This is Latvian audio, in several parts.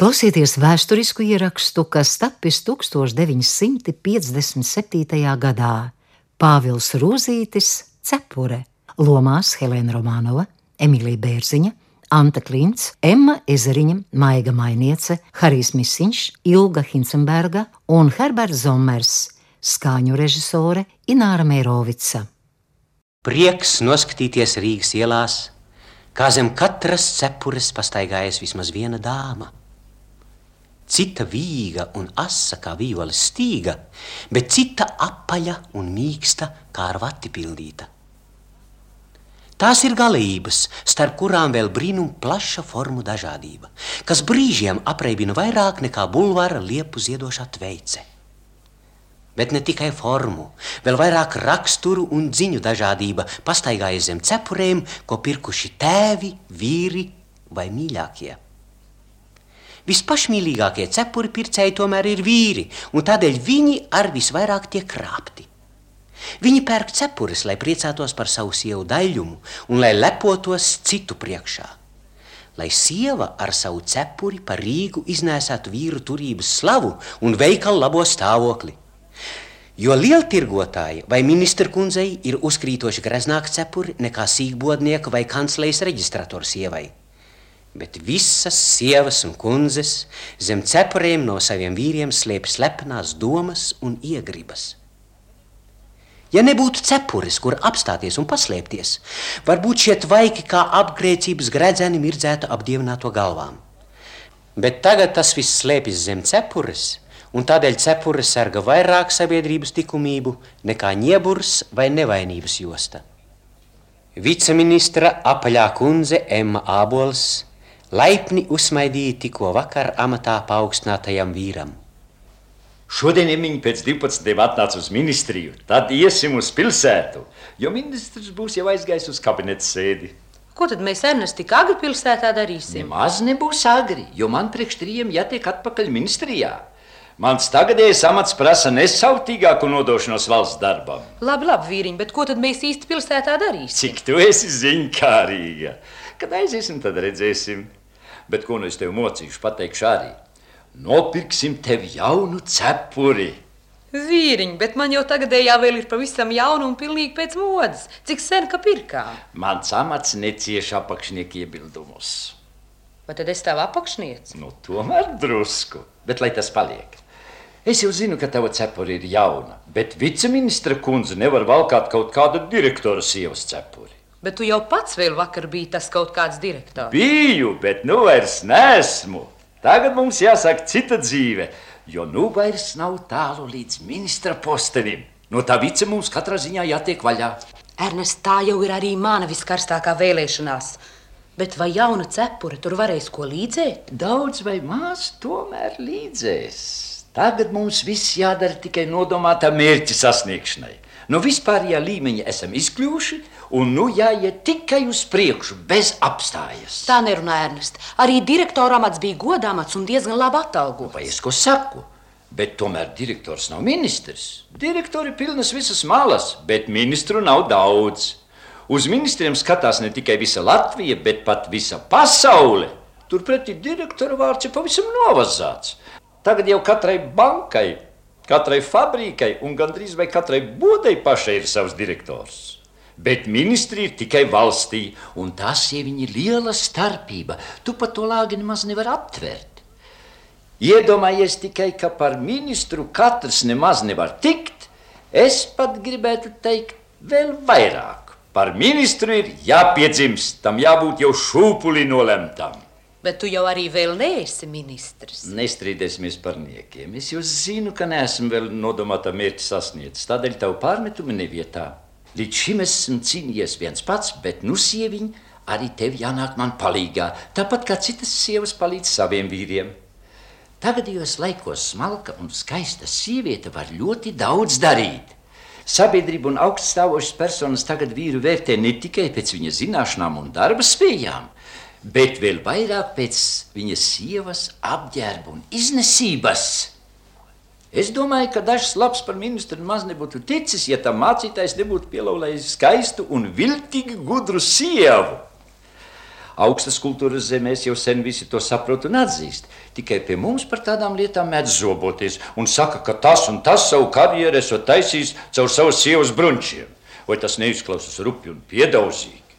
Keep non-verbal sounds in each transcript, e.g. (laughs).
Klausieties vēsturisku ierakstu, kas tapis 1957. gadā. Pāvils Rūzītis, Cepure, Lomās Helēna Romanova, Emīlija Bērziņa, Anta Klints, Emma Ezeriņa, Maiga Mainiece, Harijs Misiņš, Ilga Hinsenberga un Herberts Zomers, skaņu režisore Ināra Meirovica. Prieks noskatīties Rīgas ielās, kā zem katras cepures pastaigājas vismaz viena dāma. Cita vīga un asa kā vīvoles stīga, bet cita apaļa un mīksta kā ar vati pildīta. Tās ir galības, starp kurām vēl brīnum plaša formu dažādība, kas brīžiem apreibina vairāk nekā bulvāra liepu ziedošā tveice. Bet ne tikai formu, vēl vairāk raksturu un dziņu dažādība pastaigājas zem cepurēm, ko pirkuši tēvi, vīri vai mīļākie. Vispašmīļākie cepuri pircēji tomēr ir vīri, un tādēļ viņi ar visvairāk tiek krāpti. Viņi pērk cepures, lai priecātos par savu sievu daļumu un lai lepotos citu priekšā. Lai sieva ar savu cepuri par Rīgu iznēsētu vīru turības slavu un veikalu labo stāvokli. Jo lieltirgotāji vai ministra kundzei ir uzkrītoši greznāka cepuri nekā sīkbodnieka vai kanclejas reģistratoru sievai. Bet visas sievas un kundzes zem cepuriem no saviem vīriem slēpj slepenās domas un iegribas. Ja nebūtu cepures, kur apstāties un paslēpties, varbūt šie tvaiki kā apgrēcības gredzeni mirdzētu ap dievināto galvām. Bet tagad tas viss slēpjas zem cepures, un tādēļ cepures sarga vairāk sabiedrības likumību nekā ņeburs vai nevainības josta. Viceministra apaļā kundze Emma Ābols laipni uzsmaidīja tikko vakar amatā paaugstinātajam vīram. Šodien viņi pēc 12. atnāca uz ministriju, tad iesim uz pilsētu, jo ministrs būs jau aizgājis uz kabineta sēdi. Ko tad mēs Ernest tik agri pilsētā darīsim? Nemaz nebūs agri, jo man priekš trījiem jātiek atpakaļ ministrijā. Mans tagadējais amats prasa nesautīgāku nodošanos valsts darbam. Labi, labi, vīriņ, bet ko tad mēs īsti pilsētā darīsim? Cik tu esi ziņkārīga? Kad aiziesim, tad redzēsim. Bet ko nu es tev mocīšu, pateikšu arī. Nopirksim tev jaunu cepuri. Vīriņ, bet man jau tagadējā vēl ir pavisam jauna un pilnīgi pēc modes. Cik sen ka pirkām? Mans amats necieš apakšnieku iebildumus. Vai tad es tev apakšniec? Nu, tomēr drusku, bet lai tas paliek. Es jau zinu, ka tava cepura ir jauna, bet viceministra kundze nevar valkāt kaut kādu direktora sievas cepuri. Bet tu jau pats vēl vakar biji tas kaut kāds direktors. Biju, bet nu vairs nesmu. Tagad mums jāsāk cita dzīve, jo nu vairs nav tālu līdz ministra postenim. No tā vice mums katrā ziņā jātiek vaļā. Ernest, tā jau ir arī mana viskarstākā vēlēšanās. Bet vai jauna cepure tur varēs ko līdzēt? Daudz vai maz tomēr līdzēs. Tagad mums viss jādara tikai nodomātā mērķa sasniegšanai. No vispārējā līmeņa esam izkļuvuši, un nu jāiet tikai uz priekšu, bez apstājas. Tā nerunā Ernest. Arī direktora amats bija godāmats un diezgan labi atalgots. Vai es ko saku? Bet tomēr direktors nav ministrs. Direktori pilnas visas malas, bet ministru nav daudz. Uz ministriem skatās ne tikai visa Latvija, bet pat visa pasaule. Turpretī direktora vārds ir pavisam novazāts. Tagad jau katrai bankai, katrai fabrikai un gandrīz vai katrai bodai pašai ir savs direktors. Bet ministri ir tikai valstī, un tas ir viņa liela starpība. Tu pat to lāgi nemaz nevar aptvert. Iedomājies tikai, ka par ministru katrs nemaz nevar tikt. Es pat gribētu teikt vēl vairāk. Par ministru ir jāpiedzimst, tam jābūt jau šūpuli nolemtam. Bet tu jau arī vēl neesi ministrs. Nestrīdēsimies par niekiem. Es jau zinu, ka neesmu vēl nodomāta mērķa sasniedzis. Tādēļ tavu pārmetumu nevietā. Līdz šim esmu cīnījies viens pats, bet nu, sieviņ, arī tev jānāk man palīdzīgā, tāpat kā citas sievas palīdz saviem vīriem. Tagadījos laikos smalka un skaista sieviete var ļoti daudz darīt. Sabiedrība un augststāvošas personas tagad vīru vērtē ne tikai pēc viņa zināšanām un darba spējām, bet vēl vairāk pēc viņa sievas apģērba un iznesības. Es domāju, ka dažs labs par ministru maz nebūtu ticis, ja tam mācītājs nebūtu pielaulējis skaistu un viltīgi gudru sievu. Augstas kultūras zemēs jau sen visi to saprot un atzīst. Tikai pie mums par tādām lietām mēdz zoboties un saka, ka tas un tas savu karjeru esot taisījis caur savas sievas brunčiem. Vai tas neizklausās rupji un piedauzīgi?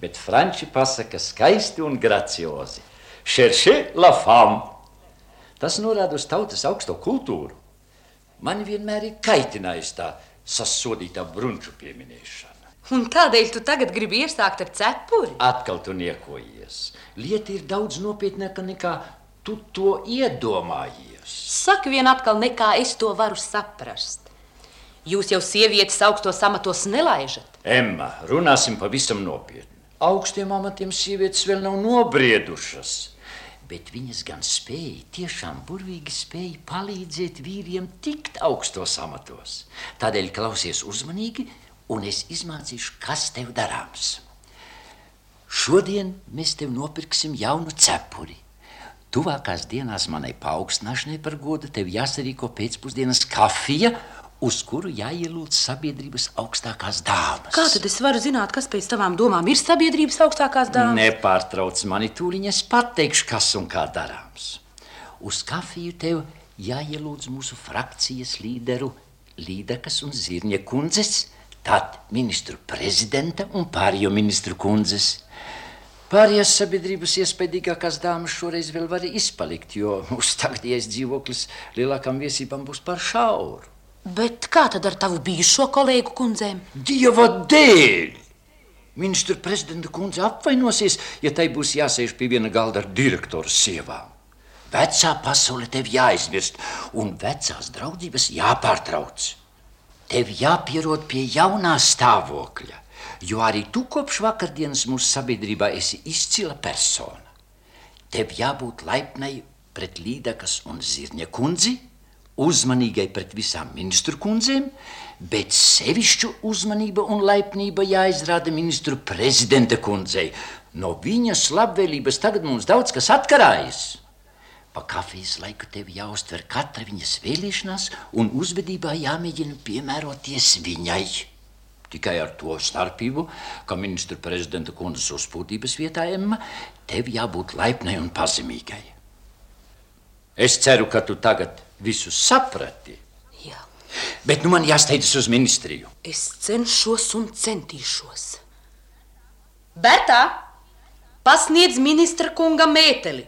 Bet franči pasaka skaisti un graciozi. Cherchez la femme! Tas norāda uz tautas augsto kultūru. Man vienmēr ir kaitinājis tā sasodītā brunču pieminēšana. Un kādēļ tu tagad gribi iesākt ar cepuri? Atkal tu niekojies. Lieta ir daudz nopietnāka nekā tu to iedomājies. Saka vien atkal, nekā es to varu saprast. Jūs jau sievietes augstos amatos nelaižat. Emma, runāsim pavisam nopietni. Augstiem amatiem sievietes vēl nav nobriedušas. Bet viņas gan spēja, tiešām burvīgi spēja palīdzēt vīriem tikt augstos amatos. Tādēļ klausies uzmanīgi, un es izmācīšu, kas tev darāms. Šodien mēs tev nopirksim jaunu cepuri. Tuvākās dienās manai paaugstināšanai par godu tev jāsarīko pēcpusdienas kafija, uz kuru jāielūdz sabiedrības augstākās dāmas. Kā tad es varu zināt, kas pēc tavām domām ir sabiedrības augstākās dāmas? Nepārtrauc mani tūliņ, es pateikšu, kas un kā darāms. Uz kafiju tev jāielūdz mūsu frakcijas līderu Līdakas un Zirņa kundzes, tad ministru prezidenta un pārējo ministru kundzes. Pārējās sabiedrības iespaidīgākās dāmas šoreiz vēl var izpalikt, jo (laughs) mūsu tagadējais dzīvoklis lielākām viesībām būs par šauru. Bet kā tad ar tavu bijušo kolēģu kundzēm? Dieva dēļ! Ministra prezidenta kundze apvainosies, ja tai būs jāsēž pie viena galda ar direktoru sievām. Vecā pasaule tev jāizmirst, un vecās draudzības jāpārtrauc. Tev jāpierod pie jaunā stāvokļa, jo arī tu kopš vakardienas mūsu sabiedrībā esi izcila persona. Tev jābūt laipnai pret Līdakas un Zirņa kundzi, uzmanīgai pret visām ministru kundzēm, bet sevišķu uzmanība un laipnība jāizrāda ministru prezidenta kundzei. No viņas labvēlības tagad mums daudz kas atkarājas. Pa kafijas laiku tev jāuztver katra viņas vēlēšanās, un uzvedībā jāmēģina piemēroties viņai. Tikai ar to starpību, ka ministra prezidenta kundzes uzpūtības vietā Emma, tev jābūt laipnai un pazemīgai. Es ceru, ka tu tagad visu saprati. Jā, Bet nu man jāsteidzas uz ministriju. es cenšos un centīšos. Bertā, pasniedz ministra kunga mēteli.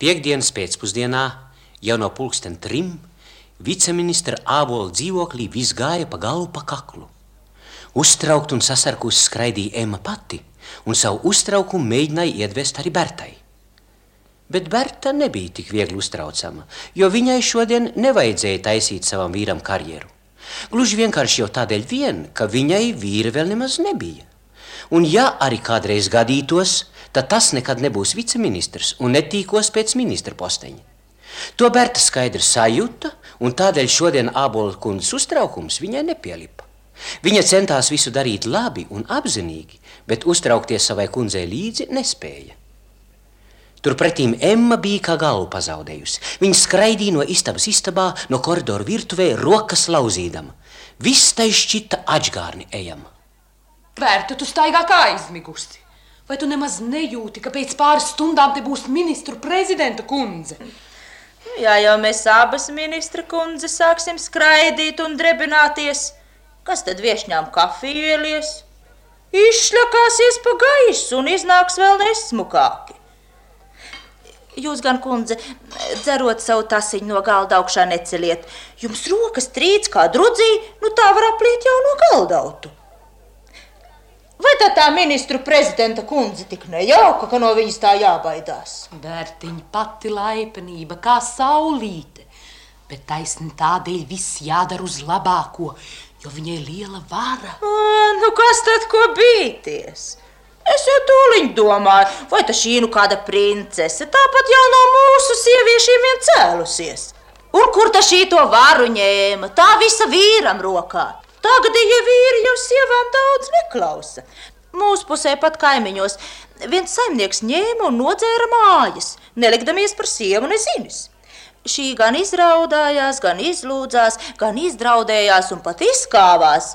Piektdienas pēcpusdienā, jau no pulksten trim, viceministra ābola dzīvoklī viss gāja pa galvu pa kaklu. Uztraukt un sasarkus skraidīja Emma pati, un savu uztraukumu mēģināja iedvest arī Bertai. Bet Berta nebija tik viegli uztraucama, jo viņai šodien nevajadzēja taisīt savam vīram karjeru. Gluži vienkārši jau tādēļ, vien, ka viņai vīra vēl nemaz nebija. Un, ja arī kādreiz gadītos, tad tas nekad nebūs viceministrs un netīkos pēc ministra posteņa. To Berta skaidri sajūta, un tādēļ šodien Ābola kundzes uztraukums viņai nepielipa. Viņa centās visu darīt labi un apzinīgi, bet uztraukties savai kundzei līdzi nespēja. Turpretī Emma bija kā galvu pazaudējusi. Viņa skraidīja no istabas istabā, no koridoru virtuvē, rokas lauzīdama. Viss tai šķita atgārni ejama. Berta, tu staigā kā aizmigusi. Vai tu nemaz nejūti, ka pēc pāris stundām te būs ministru prezidenta kundze? Jā, jau mēs abas ministra kundze sāksim skraidīt un drebināties. Kas tad viešņām kafiju ielies? Izšļakāsies pa gaisu un iznāks vēl nesmukāki. Jūs gan, kundze, dzerot savu tasiņu no galda augšā neceliet. Jums rokas trīc kā drudzī, nu tā var apliet jau no galdautu. Vai tā tā ministru prezidenta kundze tik nejauka, ka no viņas tā jābaidās? Bērtiņa pati laipnība, kā saulīte. Bet taisni tādēļ viss jādara uz labāko, jo viņai liela vara. Ā, Nu, kas tad ko bīties? Es jau tūlīt domāju, vai tā šī nu kāda princese, tāpat jau no mūsu sieviešiem vien cēlusies. Un kur tā šī to varu ņēma? Tā visa vīram rokā. Tagadējie vīri jau sievām daudz neklausa. Mūsu pusē pat kaimiņos viens saimnieks ņēma un nodzēra mājas, nelikdamies par sievu nezinis. Šī gan izraudājās, gan izlūdzās, gan izdraudējās un pat izkāvās.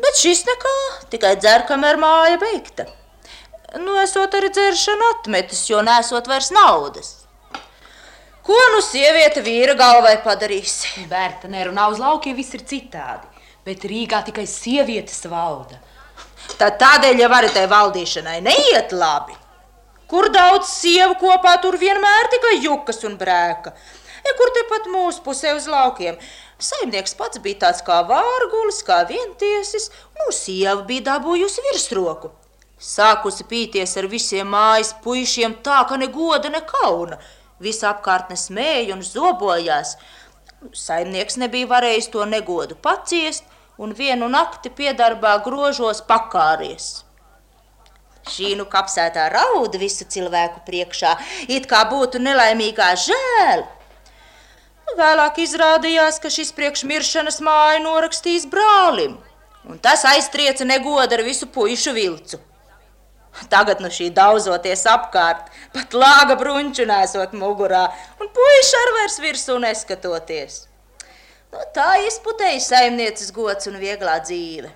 Bet šis nekā, tikai dzer, kamēr māja beigta. Nu, esot arī dzēršanu atmetis, jo nesot vairs naudas. Ko nu sieviete vīra galvai padarīs? Bērta nerunā uz laukiem, viss ir citādi. Bet Rīgā tikai sievietes valda. Tad tādēļ jau arī tai valdīšanai neiet labi. Kur daudz sievu kopā, tur vienmēr tikai jukas un brēka. Ja kur tepat mūsu pusē uz laukiem. Saimnieks pats bija tāds kā vārgulis, kā vientiesis, nu sieva bija dabūjusi virsroku. Sākusi pīties ar visiem mājas puišiem tā, ka ne goda, ne kauna. Visa apkārtne smēja un zobojās. Saimnieks nebija varējis to negodu paciest, un vienu nakti piedarbā grožos pakāries. Šī nu kapsētā rauda visu cilvēku priekšā, it kā būtu nelaimīgā žēl. Vēlāk izrādījās, ka šis priekšmiršanas māju norakstījis brālim, un tas aiztrieca negodu ar visu puišu vilcu. Tagad nu šī daudzoties apkārt, pat lāga bruņķu nesot mugurā, un puiši ar vairs virsū neskatoties. Nu, tā izputēja saimnieces gods un vieglā dzīve.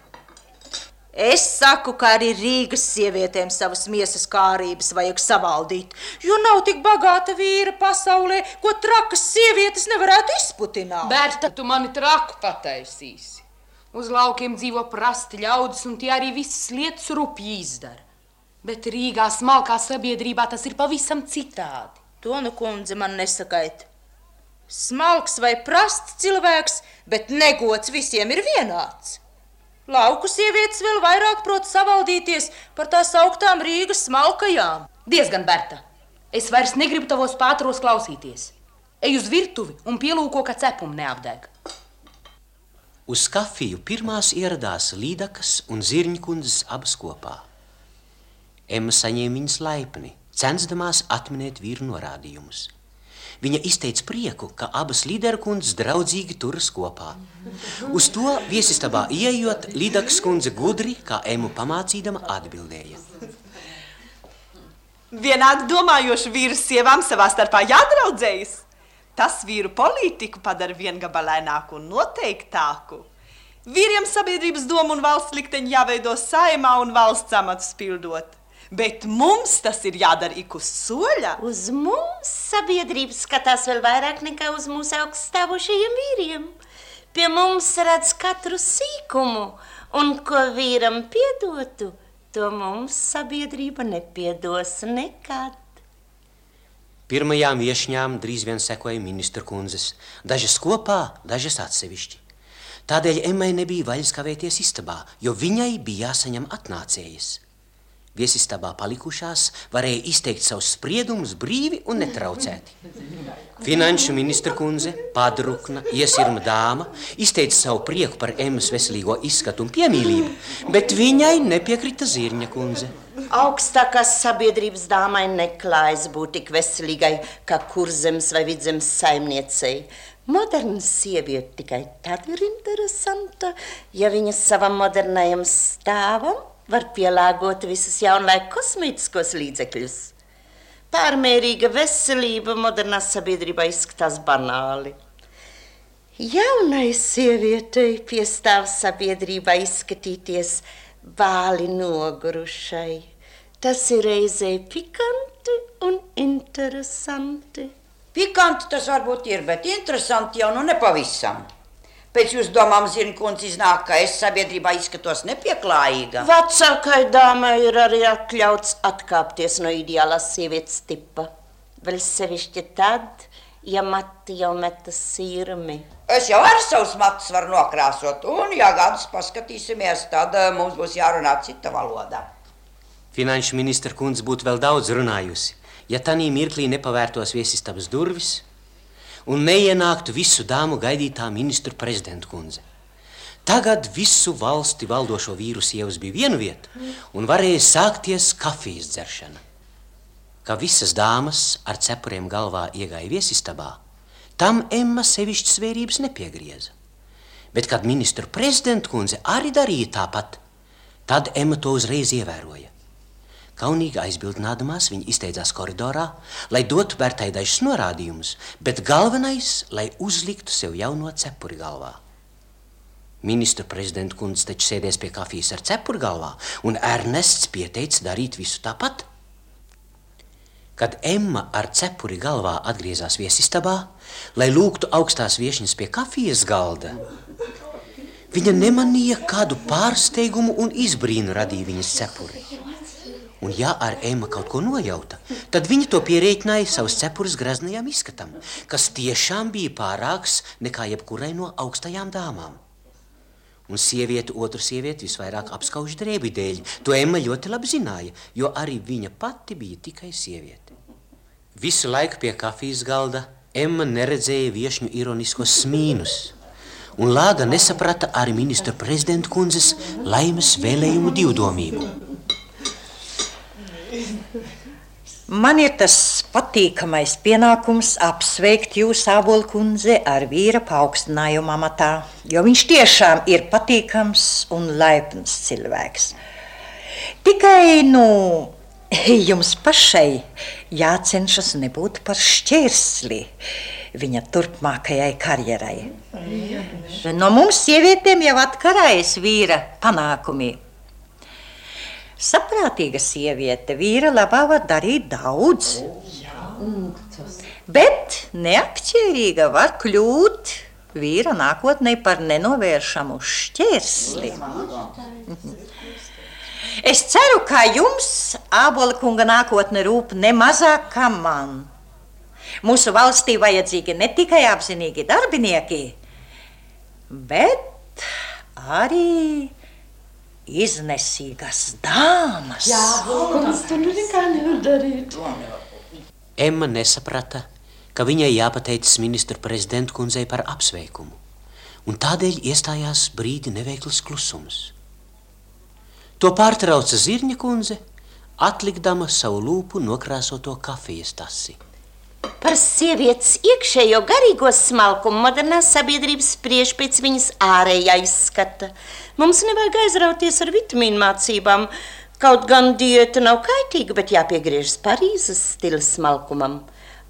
Es saku, ka arī Rīgas sievietēm savas miesas kārības vajag savaldīt, jo nav tik bagāta vīra pasaulē, ko trakas sievietes nevarētu izputināt. Bērta, tu mani traku pataisīsi. Uz laukiem dzīvo prasti ļaudis, un tie arī visas lietas rupji izdara. Bet Rīgā smalkā sabiedrībā tas ir pavisam citādi. To nu kundze man nesakait. Smalks vai prasts cilvēks, bet negods visiem ir vienāds. Lauku sievietes vēl vairāk prot savaldīties par tās augtām Rīgas smalkajām. Diezgan, Berta. Es vairs negribu tavos pātros klausīties. Ej uz virtuvi un pielūko, ka cepumi neapdeg. Uz kafiju pirmās ieradās Līdakas un Zirņkundzes abas kopā. Emma saņēma viņas laipni, censdamās atminēt vīru norādījumus. Viņa izteica prieku, ka abas līderkundzes draudzīgi turas kopā. Uz to viesistabā ieejot, Līdaks kundze gudri, kā emu pamācīdama, atbildēja. Vienādi domājoši vīri sievām savā starpā jādraudzējas. Tas vīru politiku padara viengabalaināku un noteiktāku. Vīriem sabiedrības domu un valsts likteņi jāveido saimā un valsts amatus pildot. Bet mums tas ir jādara ik uz soļa. Uz mums sabiedrība skatās vēl vairāk nekā uz mūsu augststāvošajiem vīriem. Pie mums redz katru sīkumu, un ko vīram piedotu, to mums sabiedrība nepiedos nekad. Pirmajām viesņām drīz vien sekoja ministra kundzes, dažas kopā, dažas atsevišķi. Tādēļ Emmai nebija vaļas kavēties istabā, jo viņai bija jāsaņem atnācējas. Viesistabā palikušās varēja izteikt savus spriedumus brīvi un netraucēti. Finanšu ministra kundze, padrukna, iesirma dāma, izteica savu prieku par Emmas veselīgo izskatu un piemīlību, bet viņai nepiekrita Zirņa kundze. Augstākās sabiedrības dāmai neklājas būt tik veselīgai kā kurzems vai vidzemes saimniecei. Moderna sieviete tikai tad ir interesanta, ja viņa savam modernajam stāvam var pielāgot visus jaunlaika kosmētiskos līdzekļus. Pārmērīga veselība modernā sabiedrībā izskatās banāli. Jaunai sievietei piestāv sabiedrībā izskatīties bāli nogurušai. Tas ir reizē pikanti un interesanti. Pikanti tas varbūt ir, bet interesanti jau nu nepavisam. Pēc jūsu domām, Zirnkundze, iznāk, ka es sabiedrībā izskatos nepieklājīga. Vecākai dāmai ir arī atļauts atkāpties no ideālās sievietes tipa. Vēl sevišķi tad, ja mati jau metas sirmi. Es jau ar savus matus varu nokrāsot, un, ja gadus paskatīsimies, tad uh, mums būs jārunā cita valoda. Finanšu ministra kundze būtu vēl daudz runājusi, ja tanī mirklī nepavērtos viesistabas durvis un neienāktu visu dāmu gaidītā ministru prezidenta kundze. Tagad visu valsti valdošo vīru sievas bija viena vieta, un varēja sākties kafijas dzeršana. Kā visas dāmas ar cepuriem galvā iegāja viesistabā, tam Emma sevišķi svērības nepiegrieza. Bet, kad ministru prezidenta kundze arī darīja tāpat, tad Emma to uzreiz ievēroja. Kaunīgi aizbildinādamās viņa izteicās koridorā, lai dotu Bertai dažus norādījumus, bet galvenais, lai uzliktu sev jauno cepuri galvā. Ministra prezidenta kundze taču sēdēs pie kafijas ar cepuru galvā, un Ernests pieteica darīt visu tāpat. Kad Emma ar cepuri galvā atgriezās viesistabā, lai lūgtu augstās viesņas pie kafijas galda, viņa nemanīja, kādu pārsteigumu un izbrīnu radīja viņas cepuri. Un, ja ar Emma kaut ko nojauta, tad viņa to pierēķināja savas cepures graznajam izskatam, kas tiešām bija pārāks nekā jebkurai no augstajām dāmām. Un sieviete otru sievieti visvairāk apskauž drēbi dēļ. To Emma ļoti labi zināja, jo arī viņa pati bija tikai sieviete. Visu laiku pie kafijas galda Emma neredzēja viesņu ironiskos smīnus. Un Lāga nesaprata arī ministra prezidenta kundzes laimes vēlējumu divdomību. Man ir tas patīkamais pienākums apsveikt jūs, Ābola kundze, ar vīra paaugstinājumu amatā, jo viņš tiešām ir patīkams un laipns cilvēks. Tikai, nu, (clears throat) jums pašai jācenšas nebūt par šķērsli viņa turpmākajai karjerai. No mums, sievietēm, jau atkarājas vīra panākumi. Saprātīga sieviete vīra labā var darīt daudz. Bet neakķērīga var kļūt vīra nākotnē par nenovēršamu šķērsli. Es ceru, ka jums, Ābola kunga nākotne rūp ne mazāk kā man. Mūsu valstī vajadzīgi ne tikai apzinīgi darbinieki, bet arī iznesīgas dāmas. Jā, tas tur nekā nevar darīt. Emma nesaprata, ka viņai jāpateicas ministra prezidenta kundzei par apsveikumu, un tādēļ iestājās brīdi neveikls klusums. To pārtrauca Zirņa kundze, atlikdama savu lūpu nokrāsoto kafijas tasi. Par sievietes iekšējo garīgo smalkumu modernā sabiedrība spriež pēc viņas ārējā izskata. Mums nevajag aizrauties ar vitamīnu mācībām. Kaut gan diēta nav kaitīga, bet jāpiegriežas Parīzes stila smalkumam.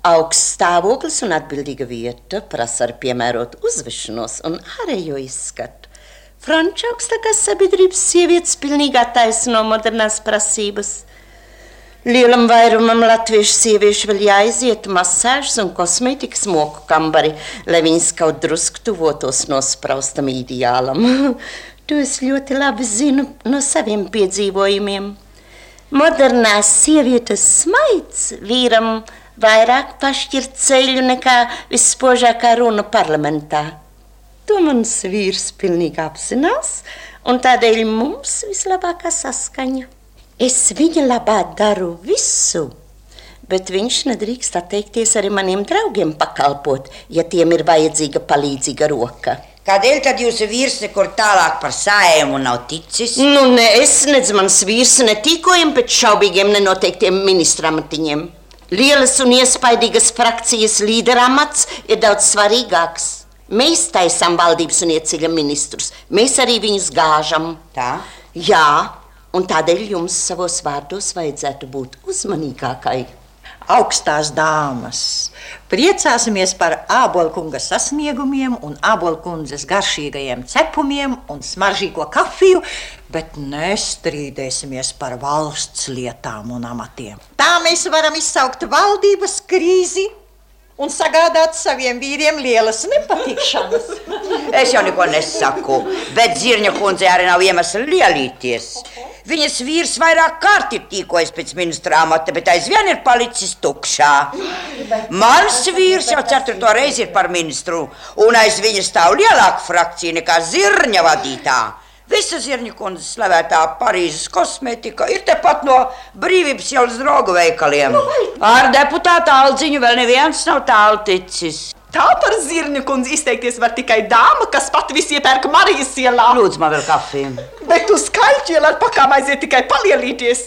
Augsts stāvoklis un atbildīga vieta prasa ar piemērotu uzvešanos un ārējo izskatu. Franča augstākās sabiedrības sievietes pilnīgi attaisno modernās prasības. Lielam vairumam latviešu sieviešu vēl jāiziet masāžas un kosmētikas moku kambari, lai viņas kaut drusku tuvotos nospraustam ideālam. (laughs) to es ļoti labi zinu no saviem piedzīvojumiem. Modernās sievietes smaids vīram vairāk pašķirt ceļu nekā visspožākā runa parlamentā. To mans vīrs pilnīgi apzinās, un tādēļ mums vislabākā saskaņa. Es viņa labā daru visu, bet viņš nedrīkst atteikties arī maniem draugiem pakalpot, ja tiem ir vajadzīga palīdzīga roka. Kādēļ tad jūsu vīrs nekur tālāk par sājumu nav ticis? Nu, ne es, nedz mans vīrs netīkojam pēc šaubīgiem nenoteiktiem ministramatiņiem. Lielas un iespaidīgas frakcijas līderamats ir daudz svarīgāks. Mēs taisām valdības un ieceļam ministrus. Mēs arī viņus gāžam. Tā? Jā, un tādēļ jums savos vārdos vajadzētu būt uzmanīgākai. Augstās dāmas, priecāsimies par ābolkunga sasniegumiem un ābolkundzes garšīgajiem cepumiem un smaržīgo kafiju, bet nestrīdēsimies par valsts lietām un amatiem. Tā mēs varam izsaukt valdības krīzi un sagādāt saviem vīriem lielas nepatikšanas. es jau neko nesaku, bet Zirņa kundze arī nav iemesls lielīties. Viņas vīrs vairāk kārt ir tīkojis pēc ministra amata, bet aizvien ir palicis tukšā. Mans vīrs jau ceturto reizi ir par ministru, un aiz viņa stāv lielāka frakcija nekā Zirņa vadītā. Visa Zirņa kundzes slavētā Parīzes kosmetika ir tepat no brīvības ielas drogu veikaliem. Nu, Ar deputātu Aldziņu vēl neviens nav tālu ticis. Tā par zirņu kundzi izteikties var tikai dāma, kas pat visu iepērk Marijas ielā. Lūdzu, man vēl kafiju. Bet uz skaļķu ielā ar pakām aiziet tikai palielīties.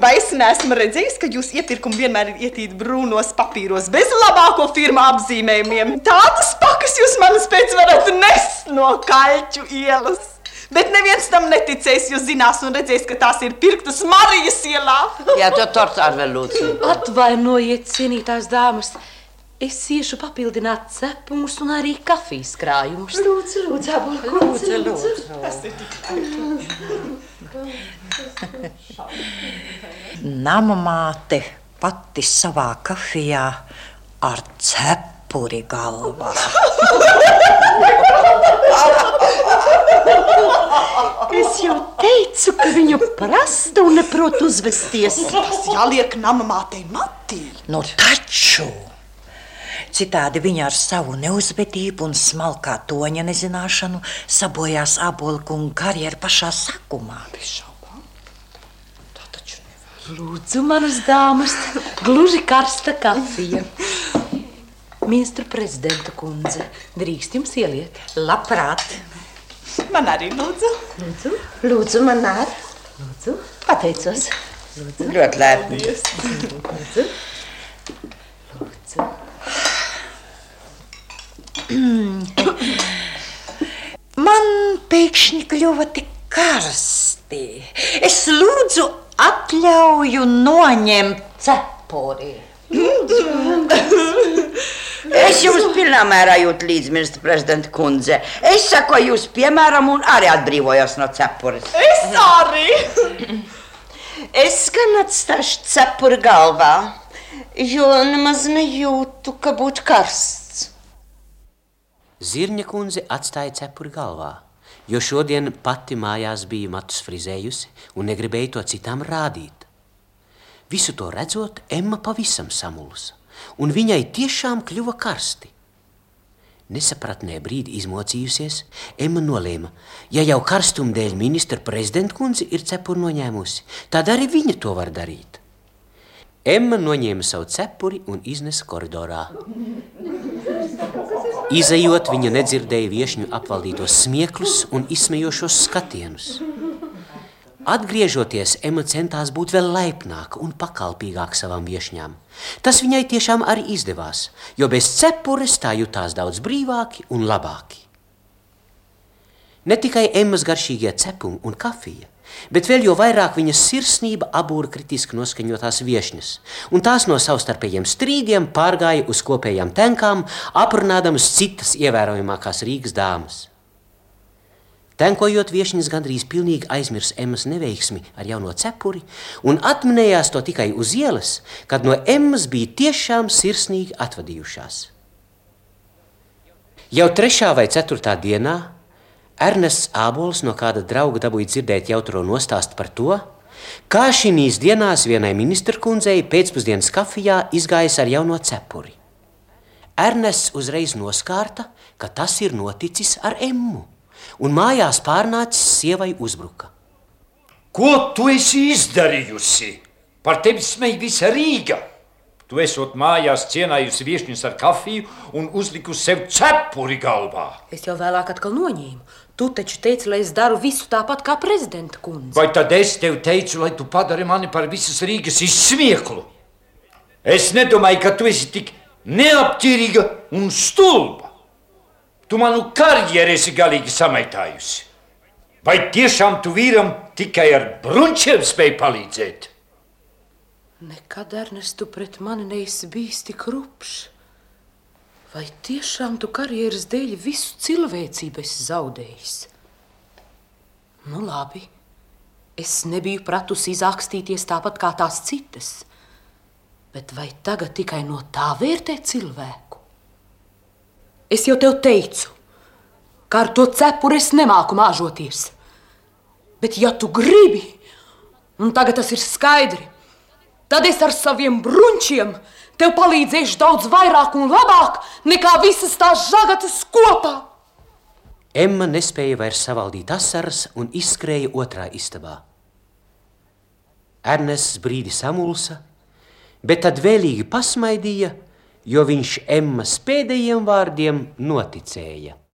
Vai es neesmu redzējis, ka jūs iepirkumi vienmēr ir ietīti brūnos papīros bez labāko firmu apzīmējumiem? Tādas pakas jūs manas pēc varat nest no kaļķu ielas. Bet neviens tam neticēs, jo zinās un redzēs, ka tās ir pirktas Marijas ielā. (laughs) Jā, to tortu ar vēl lūdzu. Atvainojiet, cienītās dāmas. Es iešu papildināt cepumus un arī kafijas krājumus. Lūdzu, lūdzu, abolkundze, Lūdzu, lūdzu. Nama māte pati savā kafijā ar cepuri galvā. Es jau teicu, ka viņa prasta un neprot uzvesties. Tas jāliek nama mātei matī. Nu, taču! Citādi viņa ar savu neuzvedību un smalkā toņa nezināšanu sabojās abolku un karjeru pašā sākumā. Lūdzu, manas dāmas, gluži karsta kafija. Ministra prezidenta kundze, drīkst jums ieliet? Labprāt! Man arī lūdzu. Lūdzu, Lūdzu, man ar. lūdzu. Pateicos. Ļoti lepni. Man pēkšņi kļuva tik karsti. Es lūdzu atļauju noņemt cepuri. (laughs) Es jums pilnā mērā jūtu līdzi, ministra prezidenta kundze. Es sakoju jūs piemēram un arī atbrīvojos no cepures. Es arī. Es gan atstāšu cepuri galvā, jo nemaz nejūtu, ka būtu karsts. Zirņa kundze atstāja cepuri galvā, jo šodien pati mājās bija matus frizējusi un negribēja to citām rādīt. Visu to redzot, Emma pavisam samulsa, un viņai tiešām kļuva karsti. Nesapratnē brīdi izmocījusies, Emma nolēma, ja jau karstuma dēļ ministra prezidenta kundze ir cepuri noņēmusi, tad arī viņa to var darīt. Emma noņēma savu cepuri un iznesa koridorā. Izejot, viņa nedzirdēja viesņu apvaldītos smieklus un izsmejošos skatienus. Atgriežoties, Emma centās būt vēl laipnāka un pakalpīgāka savām viesņām. Tas viņai tiešām arī izdevās, jo bez cepures tā jutās daudz brīvāki un labāki. Ne tikai Emmas garšīgie cepumi un kafija, bet vēl jo vairāk viņas sirsnība abūra kritiski noskaņotās viesņas, un tās no savstarpējiem strīdiem pārgāja uz kopējām tenkām, aprunādamas citas ievērojamākās Rīgas dāmas. Tenkojot, viesņas gandrīz pilnīgi aizmirsa Emmas neveiksmi ar jauno cepuri un atminējās to tikai uz ielas, kad no Emmas bija tiešām sirsnīgi atvadījušās. Jau trešā vai ceturtā dienā Ernests Ābols no kāda drauga dabūja dzirdēt jautro nostāstu par to, kā šīs dienās vienai ministra kundzei pēcpusdienas kafijā izgājis ar jauno cepuri. Ernests uzreiz noskārta, ka tas ir noticis ar Emmu, un mājās pārnācis sievai uzbruka. Ko tu esi izdarījusi? Par tevi smēja visa Rīga. Tu esot mājās cienājusi viesņus ar kafiju un uzlikusi sev cepuri galvā. Es jau vēlāk atkal noņēmu. Tu taču teici, lai es daru visu tāpat kā prezidenta kundze. Vai tad es tev teicu, lai tu padari mani par visas Rīgas izsmieklu? Es nedomāju, ka tu esi tik neapķirīga un stulba. Tu manu karjeru esi galīgi samaitājusi. Vai tiešām tu vīram tikai ar brunčiem spēj palīdzēt? Nekad, Ernest, tu pret mani neesi bijis tik rupšs. Vai tiešām tu karjeras dēļ visu cilvēcību esi zaudējis? Nu, labi. Es nebiju pratusi izākstīties tāpat kā tās citas. Bet vai tagad tikai no tā vērtē cilvēku? Es jau tev teicu, ka ar to cepuri es nemāku māžoties. Bet, ja tu gribi, un tagad tas ir skaidri, tad es ar saviem brunčiem tev palīdzēšu daudz vairāk un labāk nekā visas tās žagatas kopā. Emma nespēja vairs savaldīt asaras un izskrēja otrā istabā. Ernests brīdi samulsa, bet tad vēlīgi pasmaidīja, jo viņš Emmas pēdējiem vārdiem noticēja.